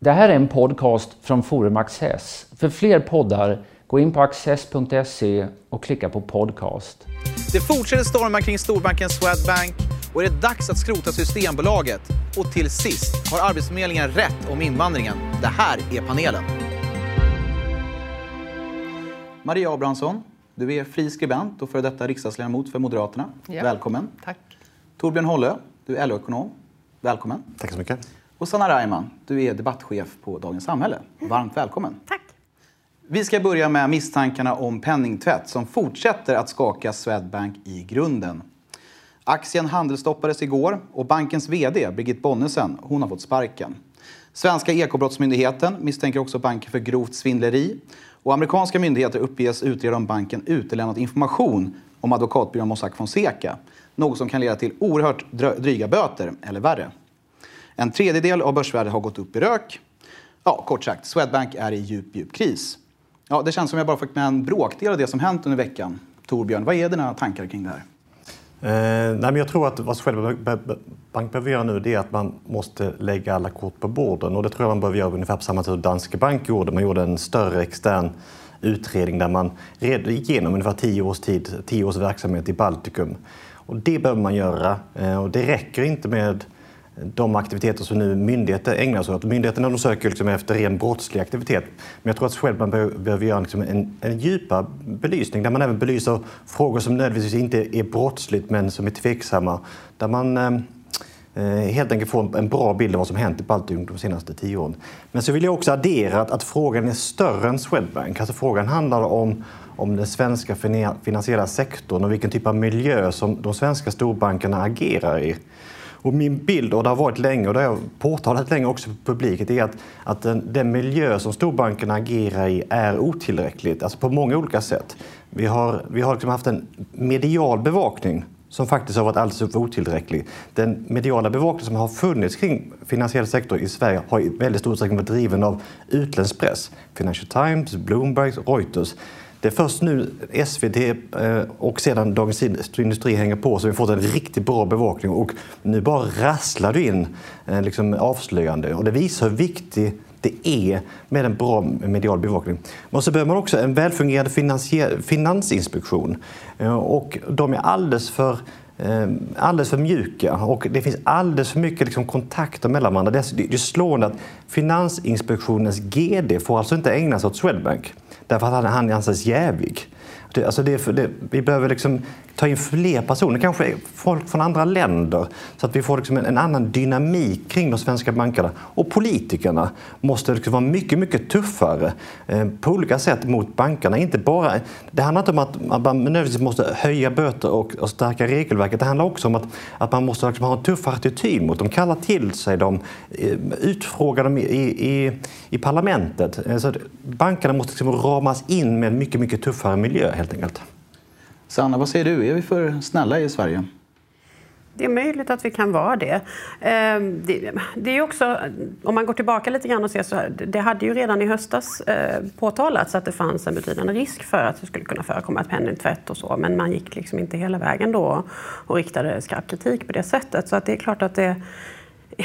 Det här är en podcast från Forum Access. För fler poddar, gå in på access.se och klicka på podcast. Det fortsätter storma kring storbanken Swedbank och är det dags att skrota Systembolaget? Och till sist, har Arbetsförmedlingen rätt om invandringen? Det här är panelen. Maria Abrahamsson, du är fri skribent och före detta riksdagsledamot för Moderaterna. Ja. Välkommen. Tack. Torbjörn Hollö, du är LO-ekonom. Välkommen. Tack så mycket. Och Sanna Reimann, du är debattchef på Dagens Samhälle. Varmt välkommen. Tack. Vi ska börja med misstankarna om penningtvätt som fortsätter att skaka Swedbank i grunden. Aktien handelsstoppades igår och bankens VD, Birgit Bonnesen, hon har fått sparken. Svenska Ekobrottsmyndigheten misstänker också banken för grovt svindleri och amerikanska myndigheter uppges utreda om banken utelämnat information om advokatbyrån Mossack Fonseca. Något som kan leda till oerhört dryga böter eller värre. En tredjedel av börsvärdet har gått upp i rök. Ja, kort sagt, Swedbank är i djup, djup kris. Ja, det känns som jag bara fått med en bråkdel av det som hänt under veckan. Torbjörn, vad är dina tankar kring det här? Eh, nej, men jag tror att vad Swedbank behöver göra nu det är att man måste lägga alla kort på borden. Och det tror jag man behöver göra ungefär på samma sätt som Danske Bank gjorde. Man gjorde en större extern utredning där man red gick igenom ungefär tio års tid, tio års verksamhet i Baltikum. Och det behöver man göra. Eh, och det räcker inte med de aktiviteter som nu myndigheter ägnar sig åt. Myndigheterna de söker liksom efter ren brottslig aktivitet. Men jag tror att Swedbank behöver, behöver göra liksom en, en djupare belysning där man även belyser frågor som nödvändigtvis inte är brottsligt men som är tveksamma. Där man eh, eh, helt enkelt får en bra bild av vad som hänt i Baltikum de senaste tio åren. Men så vill jag också addera att, att frågan är större än Swedbank. Alltså frågan handlar om om den svenska finansiella sektorn och vilken typ av miljö som de svenska storbankerna agerar i. Och min bild, och det har varit länge och det har jag påtalat länge också för publiken, är att, att den, den miljö som storbankerna agerar i är otillräckligt, alltså på många olika sätt. Vi har, vi har liksom haft en medial bevakning som faktiskt har varit alldeles för otillräcklig. Den mediala bevakning som har funnits kring finansiell sektor i Sverige har i väldigt stor utsträckning varit driven av utländsk press. Financial Times, Bloomberg, Reuters. Det är först nu SVT eh, och sedan Dagens Industri hänger på som vi fått en riktigt bra bevakning och nu bara rasslar det in eh, liksom avslöjande. Och det visar hur viktigt det är med en bra medial bevakning. Men så behöver man också en välfungerande finansinspektion. Eh, och de är alldeles för alldeles för mjuka och det finns alldeles för mycket liksom kontakter mellan varandra. Det är, det är slående att Finansinspektionens GD får alltså inte ägna sig åt Swedbank därför att han, han anses jävig. Det, alltså det, det, vi behöver liksom ta in fler personer, kanske folk från andra länder så att vi får liksom en, en annan dynamik kring de svenska bankerna. Och politikerna måste liksom vara mycket, mycket tuffare eh, på olika sätt mot bankerna. Inte bara, det handlar inte om att att man nödvändigtvis måste höja böter och, och stärka regelverket. Det handlar också om att, att man måste liksom ha en tuffare attityd mot dem, kalla till sig dem, eh, utfråga dem i, i, i parlamentet. Eh, Så att bankerna måste liksom ramas in med en mycket, mycket tuffare miljö helt enkelt. Sanna, vad säger du? Är vi för snälla i Sverige? Det är möjligt att vi kan vara det. Ehm, det, är också, om man går tillbaka lite grann och ser så här, det hade ju redan i höstas eh, påtalats att det fanns en betydande risk för att det skulle kunna förekomma ett penningtvätt och så, men man gick liksom inte hela vägen då och riktade skarp kritik på det sättet. Så att det är klart att det,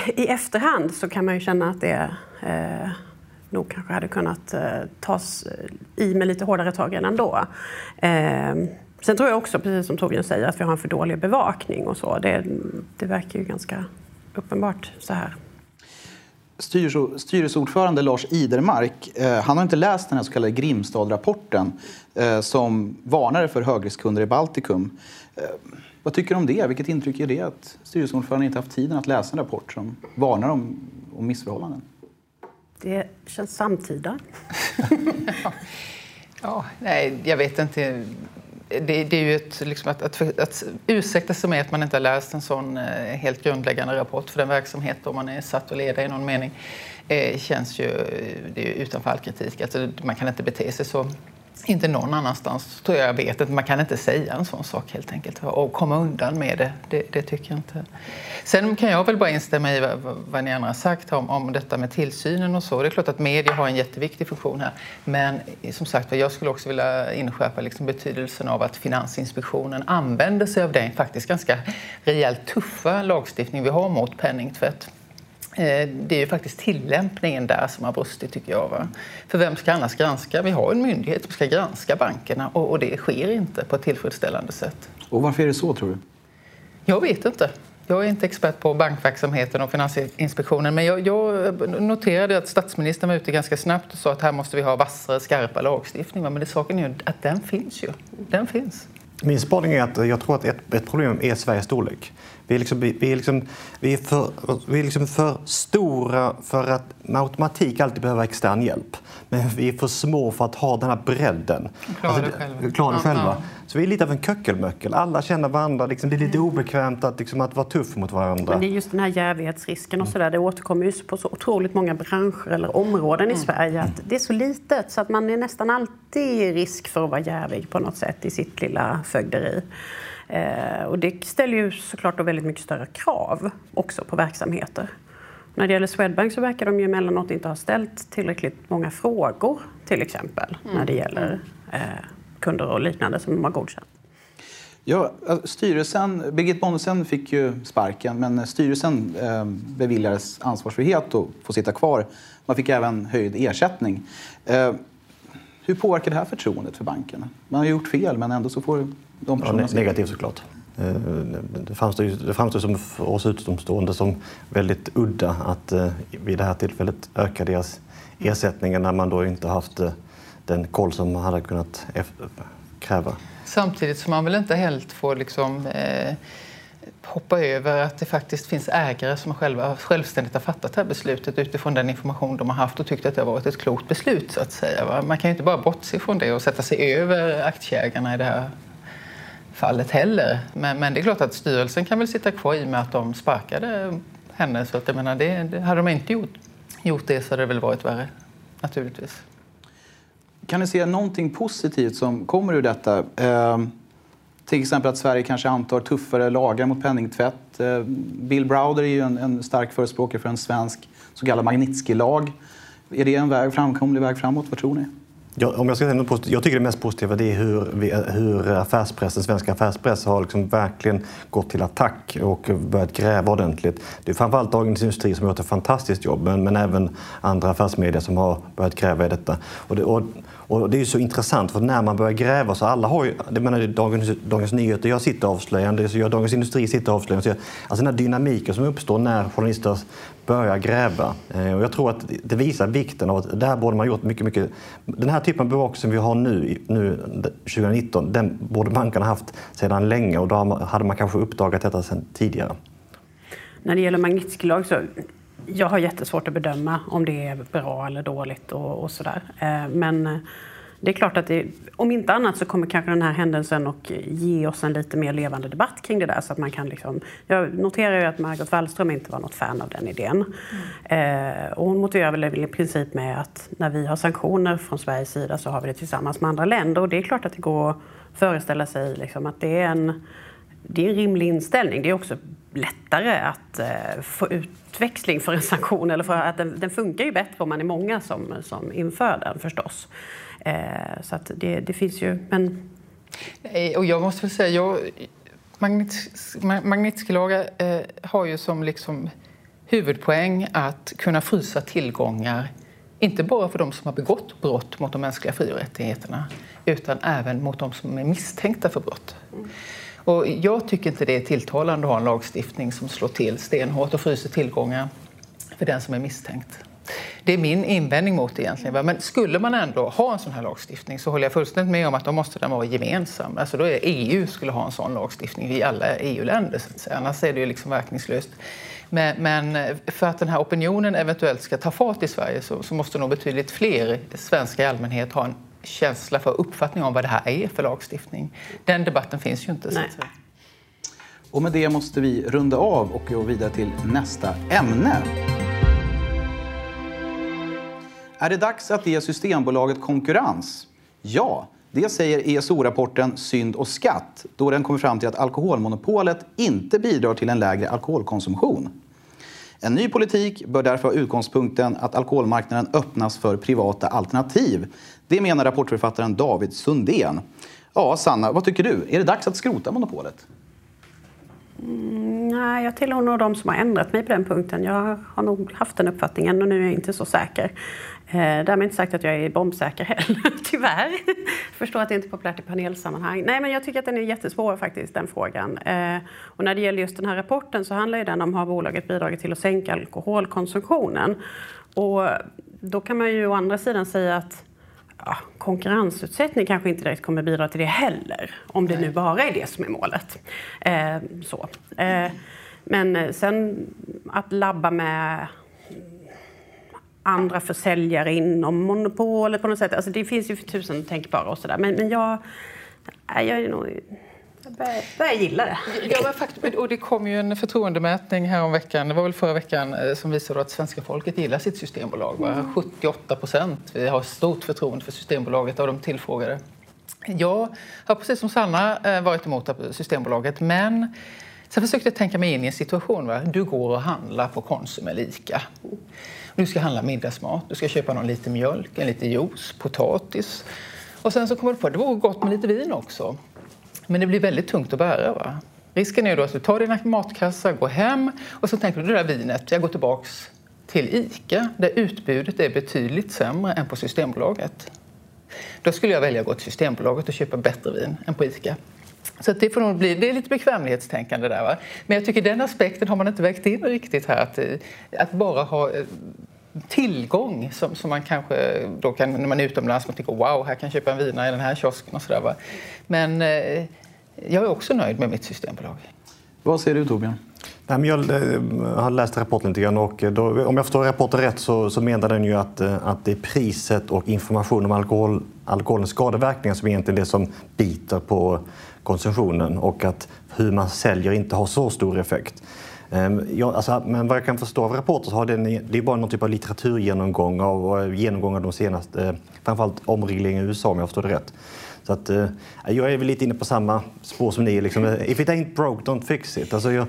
i efterhand så kan man ju känna att det eh, nog kanske hade kunnat eh, tas i med lite hårdare tag redan då. Eh, sen tror jag också, precis som Torbjörn säger, att vi har en för dålig bevakning och så. Det, det verkar ju ganska uppenbart så här. Styrelse- Styrelseordförande Lars Idermark, eh, han har inte läst den här så kallade Grimstad-rapporten eh, som varnade för högriskkunder i Baltikum. Eh, vad tycker du om det? Vilket intryck ger det att styrelseordföranden inte haft tiden att läsa en rapport som varnar om, om missförhållanden? Det känns samtida. Ja, nej, jag vet inte. Det, det är ju ett, liksom att, att, att ursäkta sig med att man inte har läst en sån eh, helt grundläggande rapport för den verksamhet då man är satt att leda i någon mening eh, känns ju det är ju utanför all kritik. Alltså, man kan inte bete sig så. Inte någon annanstans, tror jag. jag vet att Man kan inte säga en sån sak helt enkelt och komma undan med det. Det, det tycker jag inte. Sen kan jag väl bara instämma i vad, vad- vad ni andra har sagt om, om detta med tillsynen och så. Det är klart att media har en jätteviktig funktion här. Men som sagt jag skulle också vilja inskärpa liksom betydelsen av att Finansinspektionen använder sig av den faktiskt ganska rejält tuffa lagstiftning vi har mot penningtvätt. Eh, det är ju faktiskt tillämpningen där som har brustit tycker jag. Va? För vem ska annars granska? Vi har en myndighet som ska granska bankerna och, och det sker inte på ett tillfredsställande sätt. Och varför är det så tror du? Jag vet inte. Jag är inte expert på bankverksamheten och Finansinspektionen men jag, jag noterade att statsministern var ute ganska snabbt och sa att här måste vi ha vassare, skarpa lagstiftning. Men det saken är ju att den finns ju. Den finns. Min spaning är att jag tror att ett, ett problem är Sveriges storlek. Vi är, liksom, vi, vi, är liksom, vi är, för, vi är liksom för stora för att med automatik alltid behöva extern hjälp. Men vi är för små för att ha den här bredden. Klara alltså, det själva. Klara det själva. Så vi är lite av en köckelmöckel. Alla känner varandra. Liksom, det är lite obekvämt att, liksom, att vara tuff mot varandra. Men det är just den här jävighetsrisken och sådär. Det återkommer ju på så otroligt många branscher eller områden i mm. Sverige. Att det är så litet så att man är nästan alltid i risk för att vara jävig på något sätt i sitt lilla fögderi. Eh, och det ställer ju såklart då väldigt mycket större krav också på verksamheter. När det gäller Swedbank så verkar de ju emellanåt inte ha ställt tillräckligt många frågor till exempel mm. när det gäller eh, kunder och liknande som de har godkänt. Ja, styrelsen, Birgit Bonnesen fick ju sparken men styrelsen eh, beviljades ansvarsfrihet och får sitta kvar. Man fick även höjd ersättning. Eh, hur påverkar det här förtroendet för banken? Man har gjort fel men ändå så får de personerna... Ja, negativt såklart. Eh, det framstår, det framstår som för oss utomstående som väldigt udda att eh, vid det här tillfället öka deras ersättningar när man då inte haft eh, den koll som man hade kunnat kräva. Samtidigt som man väl inte helt får liksom, eh, hoppa över att det faktiskt finns ägare som själva självständigt har fattat det här beslutet utifrån den information de har haft och tyckt att det har varit ett klokt beslut. så att säga. Va? Man kan ju inte bara bortse från det och sätta sig över aktieägarna i det här fallet heller. Men, men det är klart att styrelsen kan väl sitta kvar i och med att de sparkade henne. Så att jag menar, det, det, hade de inte gjort, gjort det så hade det väl varit värre, naturligtvis. Kan ni se någonting positivt som kommer ur detta? Eh, till exempel att Sverige kanske antar tuffare lagar mot penningtvätt. Eh, Bill Browder är ju en, en stark förespråkare för en svensk så kallad Magnitsky-lag. Är det en väg, framkomlig väg framåt? Vad tror ni? Jag, om jag, ska säga något positivt, jag tycker det mest positiva är hur, vi, hur affärspressen, svenska affärspress har liksom verkligen gått till attack och börjat gräva ordentligt. Det är framförallt Dagens Industri som har gjort ett fantastiskt jobb men, men även andra affärsmedier som har börjat gräva i detta. Och det, och, och det är så intressant för när man börjar gräva så alla har ju, det menar Dagens, Dagens Nyheter gör sitt avslöjande, så gör Dagens Industri sitt avslöjande. Alltså den här dynamiken som uppstår när journalister börja gräva. Eh, och jag tror att det visar vikten av att där borde man gjort mycket, mycket. Den här typen av bevakning som vi har nu, nu 2019, den borde bankerna haft sedan länge och då hade man kanske uppdagat detta sedan tidigare. När det gäller Magnitskylag så jag har jättesvårt att bedöma om det är bra eller dåligt och, och sådär. Eh, men det är klart att det, om inte annat så kommer kanske den här händelsen att ge oss en lite mer levande debatt kring det där. Så att man kan liksom, jag noterar ju att Margot Wallström inte var något fan av den idén. Mm. Eh, och hon motiverar väl i princip med att när vi har sanktioner från Sveriges sida så har vi det tillsammans med andra länder. Och det är klart att det går att föreställa sig liksom att det är en det är en rimlig inställning. Det är också lättare att eh, få utväxling för en sanktion. Eller för att den, den, funkar ju bättre om man är många som, som inför den förstås. Eh, så att det, det finns ju... Men... Och jag måste väl säga, jag, Magnitskijlagar eh, har ju som liksom huvudpoäng att kunna frysa tillgångar inte bara för de som har begått brott mot de mänskliga fri och rättigheterna utan även mot de som är misstänkta för brott. Och jag tycker inte det är tilltalande att ha en lagstiftning som slår till stenhårt och fryser tillgångar för den som är misstänkt. Det är min invändning mot det egentligen. Men skulle man ändå ha en sån här lagstiftning så håller jag fullständigt med om att då måste den vara gemensam. Alltså då är EU skulle ha en sån lagstiftning i alla EU-länder. Annars är det ju liksom verkningslöst. Men, men, för att den här opinionen eventuellt ska ta fart i Sverige så, så måste nog betydligt fler svenskar i allmänhet ha en känsla för uppfattning om vad det här är för lagstiftning. Den debatten finns ju inte. Så och med det måste vi runda av och gå vidare till nästa ämne. Är det dags att ge Systembolaget konkurrens? Ja, det säger ESO-rapporten Synd och skatt då den kommer fram till att alkoholmonopolet inte bidrar till en lägre alkoholkonsumtion. En ny politik bör därför ha utgångspunkten att alkoholmarknaden öppnas för privata alternativ. Det menar rapportförfattaren David Sundén. Ja, Sanna, vad tycker du? Är det dags att skrota monopolet? Mm, Nej, jag tillhör nog de som har ändrat mig på den punkten. Jag har nog haft den uppfattningen och nu är jag inte så säker. Eh, därmed inte sagt att jag är bombsäker heller, tyvärr. Förstår att det inte är populärt i panelsammanhang. Nej, men jag tycker att den är jättesvår faktiskt, den frågan. Eh, och när det gäller just den här rapporten så handlar den om har bolaget bidragit till att sänka alkoholkonsumtionen? Och då kan man ju å andra sidan säga att ja, konkurrensutsättning kanske inte direkt kommer bidra till det heller, om det nu bara är det som är målet. Eh, så. Men sen att labba med andra försäljare inom monopolet på något sätt. Alltså det finns ju tusen tänkbara och sådär. Men, men jag, jag är nog jag börjar, börjar gilla det. Ja, men och det kom ju en förtroendemätning här om veckan, det var väl förra veckan, eh, som visade att svenska folket gillar sitt systembolag. Mm. 78 procent. Vi har stort förtroende för Systembolaget av de tillfrågade. Jag har precis som Sanna eh, varit emot Systembolaget, men sen försökte jag tänka mig in i en situation. Va? Du går och handlar på Konsum eller Ica. Du ska handla middagsmat, du ska köpa någon lite mjölk, en lite juice, potatis. Och sen så kommer du på att det vore gott med lite vin också. Men det blir väldigt tungt att bära. Va? Risken är då att du tar din matkassar, går hem och så tänker du det där vinet, jag går tillbaks till ICA där utbudet är betydligt sämre än på Systembolaget. Då skulle jag välja att gå till Systembolaget och köpa bättre vin än på ICA. Så det får nog bli, det är lite bekvämlighetstänkande där. Va? Men jag tycker den aspekten har man inte vägt in riktigt här. Att, att bara ha eh, tillgång som, som man kanske då kan, när man är utomlands, man tänker wow, här kan jag köpa en vina i den här kiosken och sådär. Va? Men eh, jag är också nöjd med mitt systembolag. Vad säger du Torbjörn? Nej, men jag eh, har läst rapporten lite grann och då, om jag förstår rapporten rätt så, så menar den ju att, eh, att det är priset och information om alkohol, alkoholens skadeverkningar som är egentligen det som biter på konsumtionen och att hur man säljer inte har så stor effekt. Ehm, ja, alltså, men vad jag kan förstå av rapporter så har den, det är bara någon typ av litteraturgenomgång av, genomgång av de senaste, eh, framförallt omregleringen i USA om jag förstår det rätt. Så att, eh, jag är väl lite inne på samma spår som ni. Liksom, if it ain't broke, don't fix it. Alltså jag,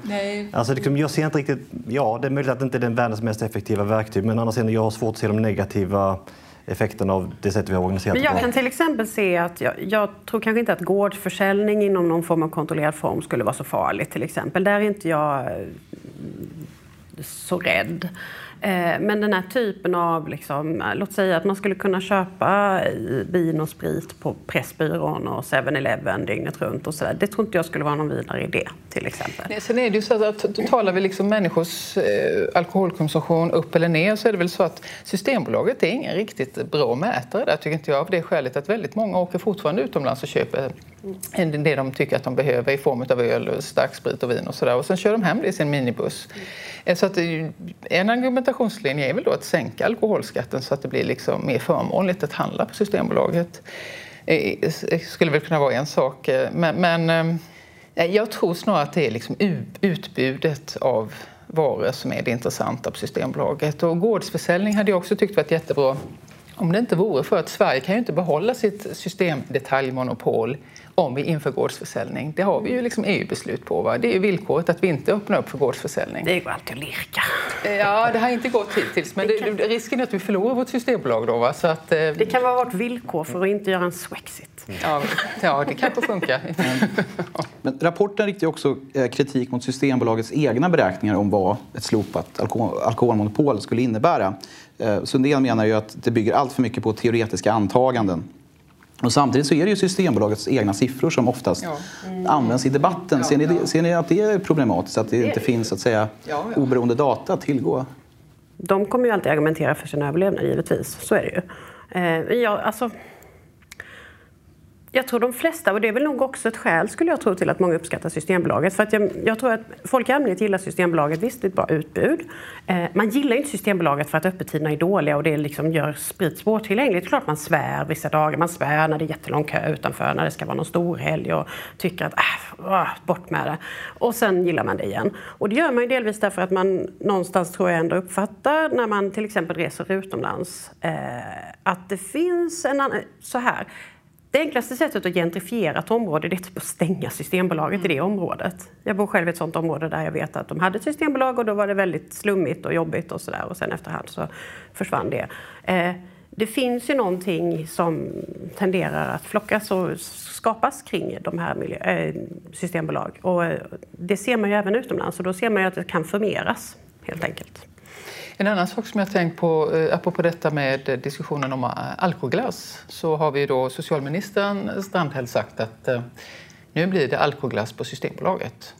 alltså liksom, jag ser inte riktigt... Ja, det är möjligt att det inte är den världens mest effektiva verktyg men annars är jag har svårt att se de negativa effekten av det sätt vi har organiserat Men Jag kan till exempel se att jag, jag, tror kanske inte att gårdsförsäljning inom någon form av kontrollerad form skulle vara så farligt till exempel. Där är inte jag eh, så rädd. Eh, men den här typen av, liksom, låt säga att man skulle kunna köpa vin och sprit på Pressbyrån och 7-Eleven dygnet runt och sådär. Det tror inte jag skulle vara någon vidare idé till exempel. Nej, sen är det ju så att då talar vi liksom människors eh, alkoholkonsumtion upp eller ner så är det väl så att Systembolaget är ingen riktigt bra mätare där tycker inte jag av det skälet att väldigt många åker fortfarande utomlands och köper det de tycker att de behöver i form av öl, starksprit och vin och sådär och sen kör de hem det i sin minibuss. Mm. Så att en argumentationslinje är väl då att sänka alkoholskatten så att det blir liksom mer förmånligt att handla på Systembolaget. Det eh, skulle väl kunna vara en sak. Eh, men, men eh, jag tror snarare att det är liksom utbudet av varor som är det intressanta på Systembolaget. Och gårdsförsäljning hade jag också tyckt varit jättebra om det inte vore för att Sverige kan ju inte behålla sitt systemdetaljmonopol om vi inför gårdsförsäljning. Det har vi ju liksom EU-beslut på. Va? Det är ju villkoret att vi inte öppnar upp för gårdsförsäljning. Det går alltid att lirka. Ja, det har inte gått hittills. Men det kan... det, risken är att vi förlorar vårt systembolag då. Va? Så att, eh... Det kan vara vårt villkor för att inte göra en swexit. Ja, ja det kanske funkar. men rapporten riktar också eh, kritik mot Systembolagets egna beräkningar om vad ett slopat alkohol alkoholmonopol skulle innebära. Eh, Sundén menar ju att det bygger allt för mycket på teoretiska antaganden. Och samtidigt så är det ju Systembolagets egna siffror som oftast ja. mm. används i debatten. Ja, ser, ni, ja. ser ni att det är problematiskt att det, det inte finns så att säga, oberoende data att tillgå? De kommer ju alltid argumentera för sin överlevnad givetvis, så är det ju. Eh, ja, alltså, jag tror de flesta, och det är väl nog också ett skäl skulle jag tro till att många uppskattar Systembolaget. För att jag, jag tror att folk i allmänhet gillar Systembolaget, visst det är ett bra utbud. Eh, man gillar inte Systembolaget för att öppettiderna är dåliga och det liksom gör sprit svårtillgängligt. Det är klart man svär vissa dagar, man svär när det är jättelång kö utanför, när det ska vara någon stor helg och tycker att äh, bort med det. Och sen gillar man det igen. Och det gör man ju delvis därför att man någonstans tror jag ändå uppfattar när man till exempel reser utomlands eh, att det finns en annan, så här det enklaste sättet att gentrifiera ett område är typ att stänga Systembolaget mm. i det mm. området. Jag bor själv i ett sånt område där jag vet att de hade ett Systembolag och då var det väldigt slummigt och jobbigt och sådär och sen efterhand så försvann det. Eh, det finns ju någonting som tenderar att flockas och skapas kring de här miljö, äh, systembolag. Och det ser man ju även utomlands och då ser man ju att det kan förmeras helt enkelt. En annan sak som jag tänkt på, eh, apropå detta med diskussionen om alkoglass, så har vi då socialministern Strandhäll sagt att nu blir det alkoglass på Systembolaget.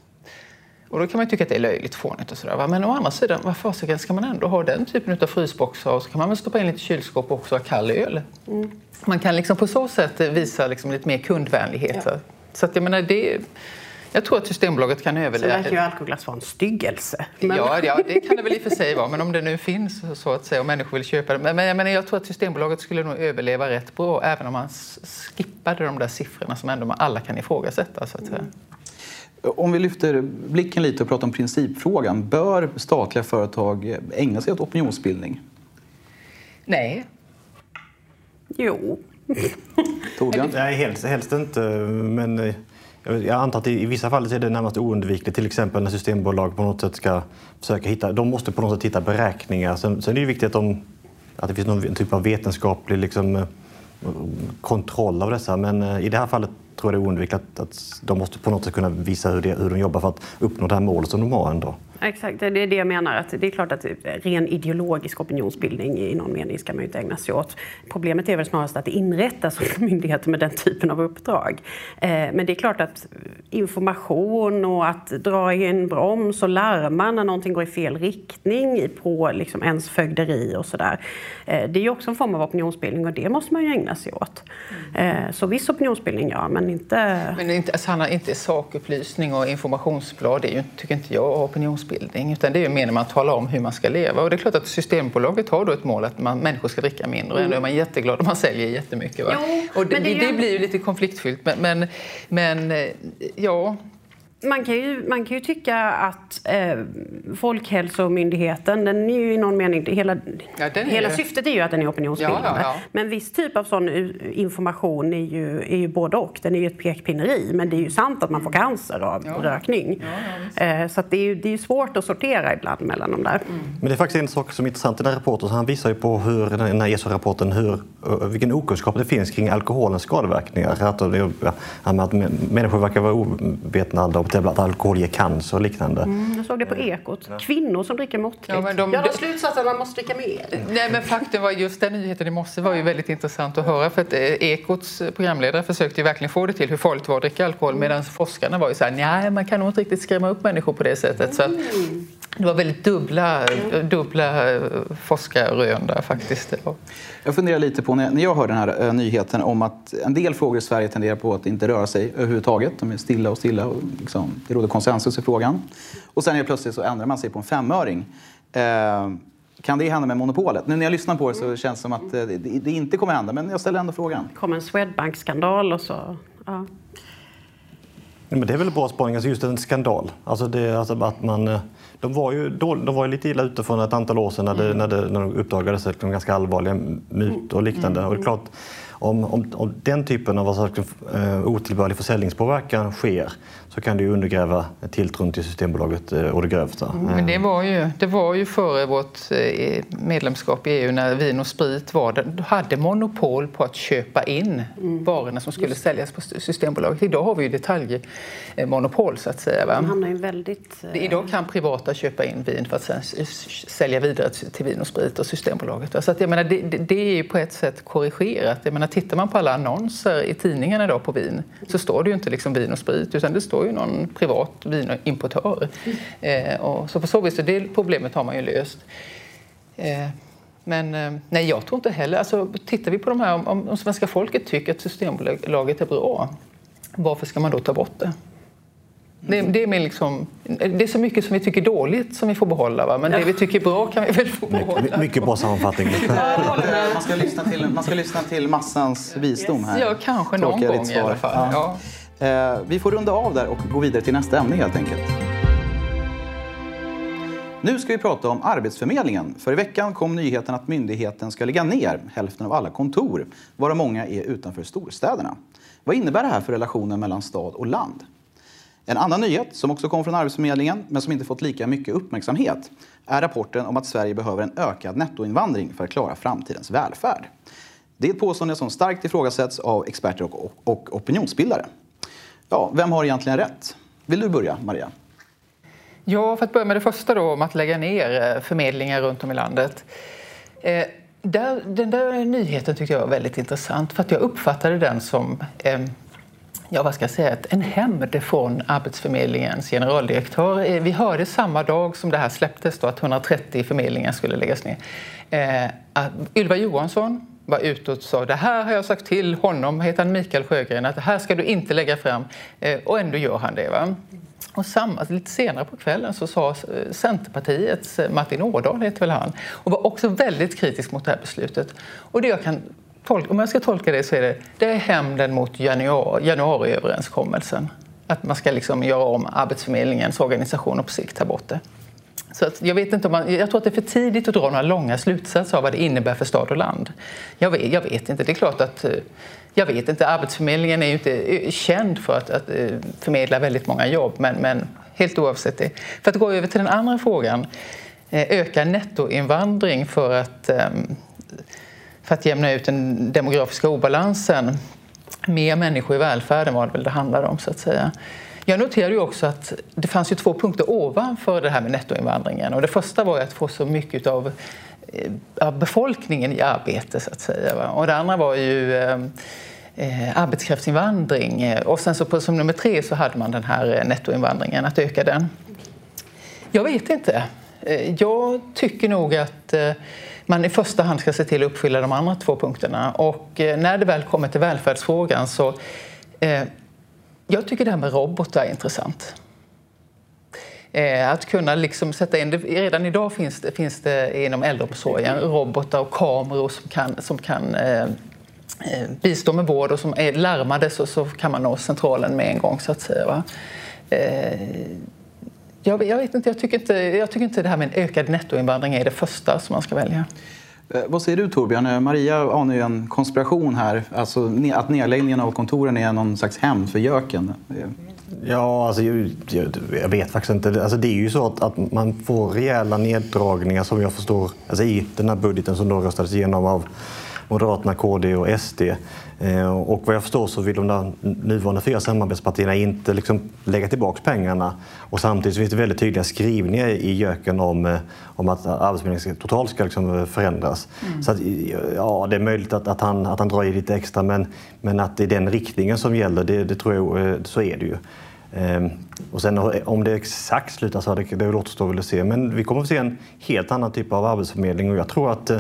Och då kan man tycka att det är löjligt fånigt och sådär. Men å andra sidan, vad fasiken ska man ändå ha den typen av frysboxar och så kan man väl stoppa in lite kylskåp och också ha kall öl. Mm. Man kan liksom på så sätt visa liksom lite mer kundvänlighet. Ja. Så att jag menar, det jag tror att Systembolaget kan överleva. Sen verkar ju alkoglass vara en styggelse. Men... Ja, ja, det kan det väl i och för sig vara. Men om det nu finns så att säga och människor vill köpa det. Men, men jag, menar, jag tror att Systembolaget skulle nog överleva rätt bra även om man skippade de där siffrorna som ändå alla kan ifrågasätta. Så att säga. Mm. Om vi lyfter blicken lite och pratar om principfrågan. Bör statliga företag ägna sig åt opinionsbildning? Nej. Jo. Torbjörn? Nej, helst, helst inte. Men eh, jag antar att i vissa fall är det närmast oundvikligt. Till exempel när systembolag på något sätt ska försöka hitta... De måste på något sätt hitta beräkningar. Sen, sen är det viktigt att, de, att det finns någon typ av vetenskaplig liksom, eh, kontroll av dessa. Men eh, i det här fallet tror jag det är oundvikligt att, att de måste på något sätt kunna visa hur, det, hur de jobbar för att uppnå det här målet som de har ändå. Exakt, det är det jag menar. Att det är klart att ren ideologisk opinionsbildning i någon mening ska man ju inte ägna sig åt. Problemet är väl snarast att det inrättas myndigheter med den typen av uppdrag. Eh, men det är klart att information och att dra i en broms och larma när någonting går i fel riktning på liksom ens fögderi och sådär. Eh, det är ju också en form av opinionsbildning och det måste man ju ägna sig åt. Eh, så viss opinionsbildning ja, men inte... Men inte, alltså, Hanna, inte sakupplysning och informationsblad, det är ju, tycker inte jag, opinionsbildning utbildning utan det är ju när man talar om hur man ska leva. Och det är klart att Systembolaget har då ett mål att man, människor ska dricka mindre. Mm. Ändå är man jätteglad om man säljer jättemycket. Va? Jo, och det, det, det, blir ju lite konfliktfyllt. Men, men, men eh, ja, man kan, ju, man kan ju tycka att eh, Folkhälsomyndigheten, den är ju i någon mening, hela, ja, hela ju... syftet är ju att den är opinionsbildande. Ja, ja, men viss typ av sån information är ju, är ju både och. Den är ju ett pekpinneri, men det är ju sant att man får cancer av rökning. Eh, så det är ju det är svårt att sortera ibland mellan de där. Mm. Men det är faktiskt en sak som är intressant i den här rapporten. Han visar ju på hur, den här ESO-rapporten hur, vilken okunskap det finns kring alkoholens skadeverkningar. Att, att människor verkar vara ovetna om bland alkohol ger cancer och liknande. Mm, jag såg det på Ekot. Kvinnor som dricker måttligt. Ja, men de, ja, de slutsatsen att man måste dricka mer. Nej, men faktum var just den nyheten i morse var ju väldigt intressant att höra för att eh, Ekots programledare försökte ju verkligen få det till hur farligt det var att dricka alkohol medan forskarna var ju så här, nej man kan nog inte riktigt skrämma upp människor på det sättet. Så att, mm. det var väldigt dubbla, dubbla eh, forskarrön där faktiskt. Jag funderar lite på när jag hör den här eh, nyheten om att en del frågor i Sverige tenderar på att inte röra sig överhuvudtaget. De är stilla och stilla och liksom, det råder konsensus i frågan. Och sen är plötsligt så ändrar man sig på en femöring. Eh, kan det hända med monopolet? Nu när jag lyssnar på det så känns det som att det, det inte kommer hända, men jag ställer ändå frågan. Det kom en Swedbank-skandal och så... Ja. men det är väl bra spaning, alltså just en skandal. Alltså det, alltså att man, eh, de, var ju de var ju lite illa ute för ett antal år sedan när, det, när, det, när de uppdagades ganska allvarliga mut och liknande. Mm. Och det är klart, om, om, om den typen av alltså, otillbörlig försäljningspåverkan sker så kan det ju undergräva tilltron till Systembolaget och eh, det grövsta. Mm, men det var, ju, det var ju före vårt eh, medlemskap i EU när Vin och Sprit var hade monopol på att köpa in mm. varorna som skulle säljas på Systembolaget. Idag har vi ju detaljmonopol så att säga. Va? väldigt, eh... Idag kan privata köpa in vin för att sen sälja vidare till Vin och Sprit och Systembolaget. Så att jag menar, det, det, är ju på ett sätt korrigerat. Jag menar, tittar man på alla annonser i tidningarna idag på vin så står det ju inte liksom Vin och Sprit utan det står ju någon privat vinimportör. Eh, och så på så vis, det problemet har man ju löst. Eh, men eh, nej, jag tror inte heller... Alltså, tittar vi på de här, om, om svenska folket tycker att Systembolaget är bra, varför ska man då ta bort det? Det, det, är liksom, det är så mycket som vi tycker dåligt som vi får behålla, va? men ja. det vi tycker bra kan vi väl få behålla. My, mycket bra sammanfattning. man, ska lyssna till, man ska lyssna till massans visdom här. Ja, kanske någon gång i alla fall. Ja. Ja. Eh, vi får runda av där och gå vidare till nästa ämne helt enkelt. Nu ska vi prata om Arbetsförmedlingen. För i veckan kom nyheten att myndigheten ska lägga ner hälften av alla kontor, varav många är utanför storstäderna. Vad innebär det här för relationen mellan stad och land? En annan nyhet som också kom från Arbetsförmedlingen men som inte fått lika mycket uppmärksamhet är rapporten om att Sverige behöver en ökad nettoinvandring för att klara framtidens välfärd. Det är ett påstående som starkt ifrågasätts av experter och, och opinionsbildare. Ja, vem har egentligen rätt? Vill du börja, Maria? Ja, för att börja med det första då om att lägga ner eh, förmedlingar runt om i landet. Eh, där, den där nyheten tyckte jag var väldigt intressant för att jag uppfattade den som eh, ja, vad ska jag säga, en hämnd från Arbetsförmedlingens generaldirektör. Eh, vi hörde samma dag som det här släpptes då, att 130 förmedlingar skulle läggas ner. Eh, att Ylva Johansson var ute och sa det här har jag sagt till honom, heter han Mikael Sjögren, att det här ska du inte lägga fram. Eh, och ändå gör han det. Va? Och samma, alltså lite senare på kvällen så sa eh, Centerpartiets eh, Martin Ådahl, heter väl han, och var också väldigt kritisk mot det här beslutet. Och det jag kan tolka, om jag ska tolka det så är det, det är hämnden mot januari, januariöverenskommelsen. Att man ska liksom göra om Arbetsförmedlingens organisation och på sikt ta bort det. Så jag, vet inte om man, jag tror att det är för tidigt att dra några långa slutsatser av vad det innebär för stad och land. Jag vet, jag vet inte. Det är klart att eh, jag vet inte, Arbetsförmedlingen är ju inte eh, känd för att, att eh, förmedla väldigt många jobb, men, men helt oavsett det. För att gå över till den andra frågan, öka nettoinvandring för att, ehm, för att jämna ut den demografiska obalansen. Mer människor i välfärden var det väl det handlade om, så att säga. Jag noterade ju också att det fanns ju två punkter ovanför det här med nettoinvandringen. Och det första var att få så mycket eh, av befolkningen i arbete, så att säga. Och det andra var ju eh, eh, arbetskraftsinvandring. Och sen så på, som nummer tre så hade man den här eh, nettoinvandringen, att öka den. Jag vet inte. Jag tycker nog att eh, man i första hand ska se till att uppfylla de andra två punkterna. Och eh, när det väl kommer till välfärdsfrågan så eh, jag tycker det här med robotar är intressant. Eh, att kunna liksom sätta in, redan idag finns det, finns det inom äldreomsorgen robotar och kameror som kan, som kan eh, Eh, bistå med vård och som är larmade så, så kan man nå centralen med en gång så att säga. Va? Eh, jag, jag, vet inte, jag tycker inte, jag tycker inte det här med en ökad nettoinvandring är det första som man ska välja. Eh, vad säger du Torbjörn? Maria anar ju en konspiration här, alltså att nedläggningen av kontoren är någon slags hämnd för göken. Ja, alltså, jag, jag, vet faktiskt inte. Alltså, det är ju så att, att, man får rejäla neddragningar som jag förstår alltså, i den här budgeten som då röstades igenom av Moderaterna, KD och SD. Eh, och vad jag förstår så vill de nuvarande fyra samarbetspartierna inte liksom lägga tillbaka pengarna. Och samtidigt finns det väldigt tydliga skrivningar i göken om, eh, om att Arbetsförmedlingen totalt ska liksom förändras. Mm. Så att, ja, det är möjligt att, att, han, att han drar i lite extra men, men att det är den riktningen som gäller, det, det tror jag, eh, så är det ju. Ehm, och sen om det exakt slutar så det, det återstår väl att se. Men vi kommer att se en helt annan typ av arbetsförmedling och jag tror att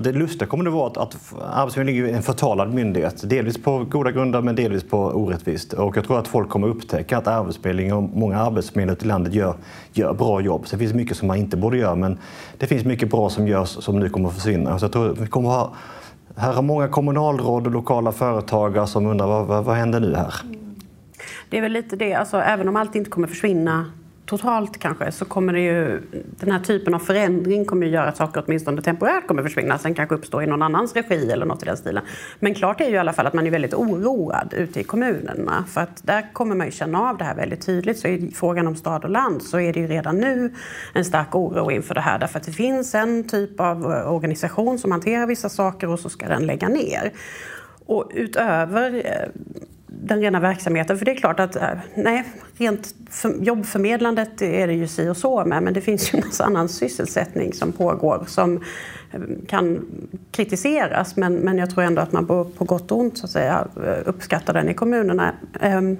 det lustiga kommer det vara att, att Arbetsförmedlingen är en förtalad myndighet. Delvis på goda grunder men delvis på orättvist. Och jag tror att folk kommer upptäcka att Arbetsförmedlingen och många arbetsförmedlare i landet gör, gör bra jobb. Sen finns det mycket som man inte borde göra men det finns mycket bra som görs som nu kommer att försvinna. Så jag tror vi kommer att ha, här har många kommunalråd och lokala företagare som undrar vad, vad, vad händer nu här? Mm. Det är väl lite det, alltså, även om allt inte kommer försvinna totalt kanske så kommer det ju, den här typen av förändring kommer ju göra att saker åtminstone temporärt kommer försvinna. Sen kanske uppstå i någon annans regi eller något i den stilen. Men klart är ju i alla fall att man är väldigt oroad ute i kommunerna. För att där kommer man ju känna av det här väldigt tydligt. Så i frågan om stad och land så är det ju redan nu en stark oro inför det här. Därför att det finns en typ av eh, organisation som hanterar vissa saker och så ska den lägga ner. Och utöver eh, den rena verksamheten. För det är klart att, eh, nej, rent för, jobbförmedlandet är det ju si och så med, men det finns ju en massa annan sysselsättning som pågår som eh, kan kritiseras, men, men jag tror ändå att man på, på gott och ont så att säga, eh, uppskattar den i kommunerna. Ehm,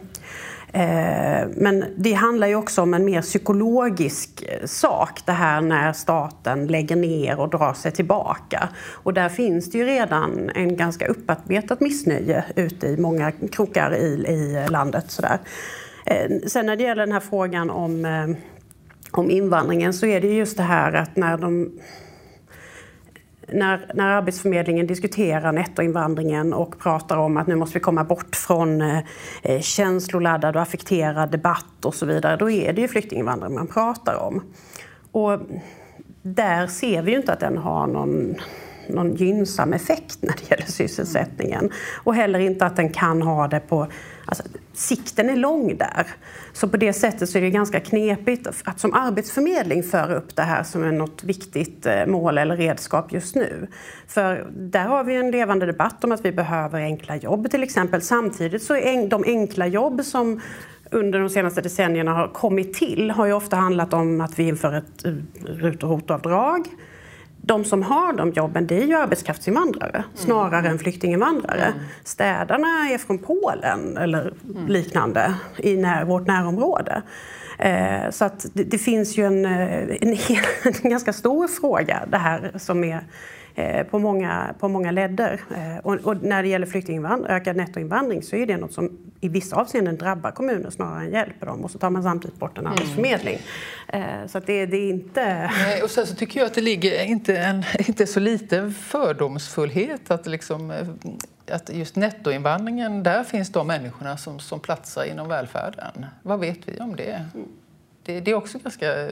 Eh, men det handlar ju också om en mer psykologisk eh, sak, det här när staten lägger ner och drar sig tillbaka. Och där finns det ju redan en ganska upparbetat missnöje ute i många krokar i, i landet. Sådär. Eh, sen när det gäller den här frågan om, om invandringen så är det just det här att när de när, när Arbetsförmedlingen diskuterar nettoinvandringen och pratar om att nu måste vi komma bort från eh, eh, känsloladdad och affekterad debatt och så vidare, då är det ju flyktinginvandring man pratar om. Och där ser vi ju inte att den har någon någon gynnsam effekt när det gäller sysselsättningen. Och heller inte att den kan ha det på... Alltså, sikten är lång där. Så på det sättet så är det ganska knepigt att som arbetsförmedling föra upp det här som är något viktigt eh, mål eller redskap just nu. För där har vi en levande debatt om att vi behöver enkla jobb till exempel. Samtidigt så är de enkla jobb som under de senaste decennierna har kommit till har ju ofta handlat om att vi inför ett eh, RUT och ROT-avdrag. De som har de jobben det är ju arbetskraftsinvandrare snarare mm. än flyktinginvandrare. Mm. Städarna är från Polen eller mm. liknande i när, vårt närområde. Eh, så att det, det, finns ju en, eh, en, en ganska stor fråga det här som är på många, på många ledder. Eh, och, och när det gäller flyktinginvandring, ökad nettoinvandring så är det något som i vissa avseenden drabbar kommuner snarare än hjälper dem. Och så tar man samtidigt bort en arbetsförmedling. Mm. Så det, det, är inte... Nej, och sen så tycker jag att det ligger inte, en, inte så lite fördomsfullhet att, liksom, att just nettoinvandringen, där finns de människorna som, som platsar inom välfärden. Vad vet vi om det? Det, det är också ett ganska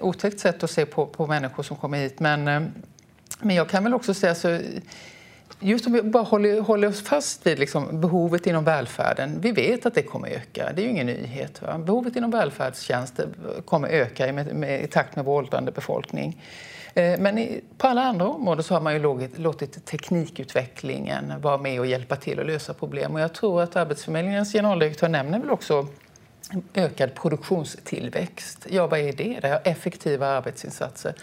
otäckt sätt att se på, på människor som kommer hit. Men men jag kan väl också säga så Just om vi bara håller, håller oss fast vid liksom behovet inom välfärden. Vi vet att det kommer öka, det är ju ingen nyhet. Va? Behovet inom välfärdstjänster kommer öka med, med, i takt med vår åldrande befolkning. Eh, men i, på alla andra områden så har man ju låtit, låtit teknikutvecklingen vara med och hjälpa till att lösa problem. Och jag tror att Arbetsförmedlingens generaldirektör nämner väl också ökad produktionstillväxt. Ja, vad är det? Det är effektiva arbetsinsatser,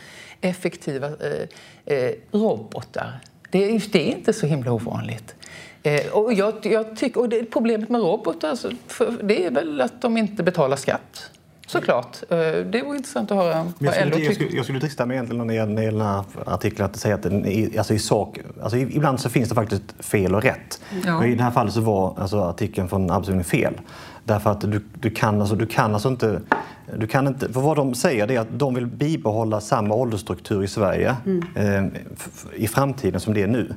effektiva eh, eh, robotar. Det är, det är inte så himla ovanligt. Eh, och jag, jag tycker, och det, problemet med robotar alltså, det är väl att de inte betalar skatt. Såklart. Eh, det vore intressant att höra vad jag skulle, jag skulle, jag skulle drista mig egentligen när det gäller den här artikeln att säga att den, alltså i sak, alltså ibland så finns det faktiskt fel och rätt. Ja. Men I det här fallet så var alltså artikeln från Arbetsförmedlingen fel. Därför att du, du, kan, alltså, du kan alltså inte du kan inte, för vad de säger är att de vill bibehålla samma åldersstruktur i Sverige mm. eh, i framtiden som det är nu.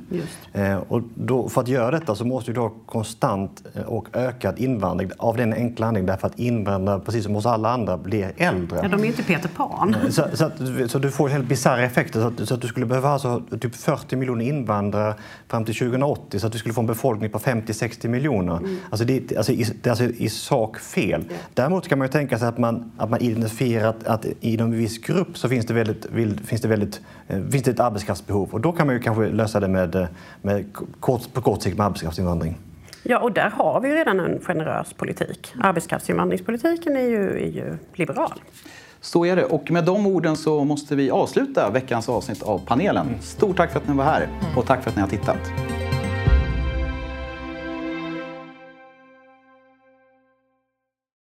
Eh, och då, för att göra detta så måste du ha konstant eh, och ökad invandring av den enkla anledningen därför att invandrare, precis som hos alla andra, blir äldre. Ja, de är inte Peter Pan. Eh, så, så, att, så du får helt bisarra effekter. Så att, så att, du skulle behöva alltså typ 40 miljoner invandrare fram till 2080 så att du skulle få en befolkning på 50-60 miljoner. Mm. Alltså det, alltså, det är alltså i sak fel. Yeah. Däremot kan man ju tänka sig att man att man identifierar att, att inom en viss grupp så finns det, väldigt, finns, det väldigt, eh, finns det ett arbetskraftsbehov och då kan man ju kanske lösa det med, med kort, på kort sikt med arbetskraftsinvandring. Ja, och där har vi ju redan en generös politik. Arbetskraftsinvandringspolitiken är ju, är ju liberal. Så är det. Och med de orden så måste vi avsluta veckans avsnitt av panelen. Stort tack för att ni var här och tack för att ni har tittat.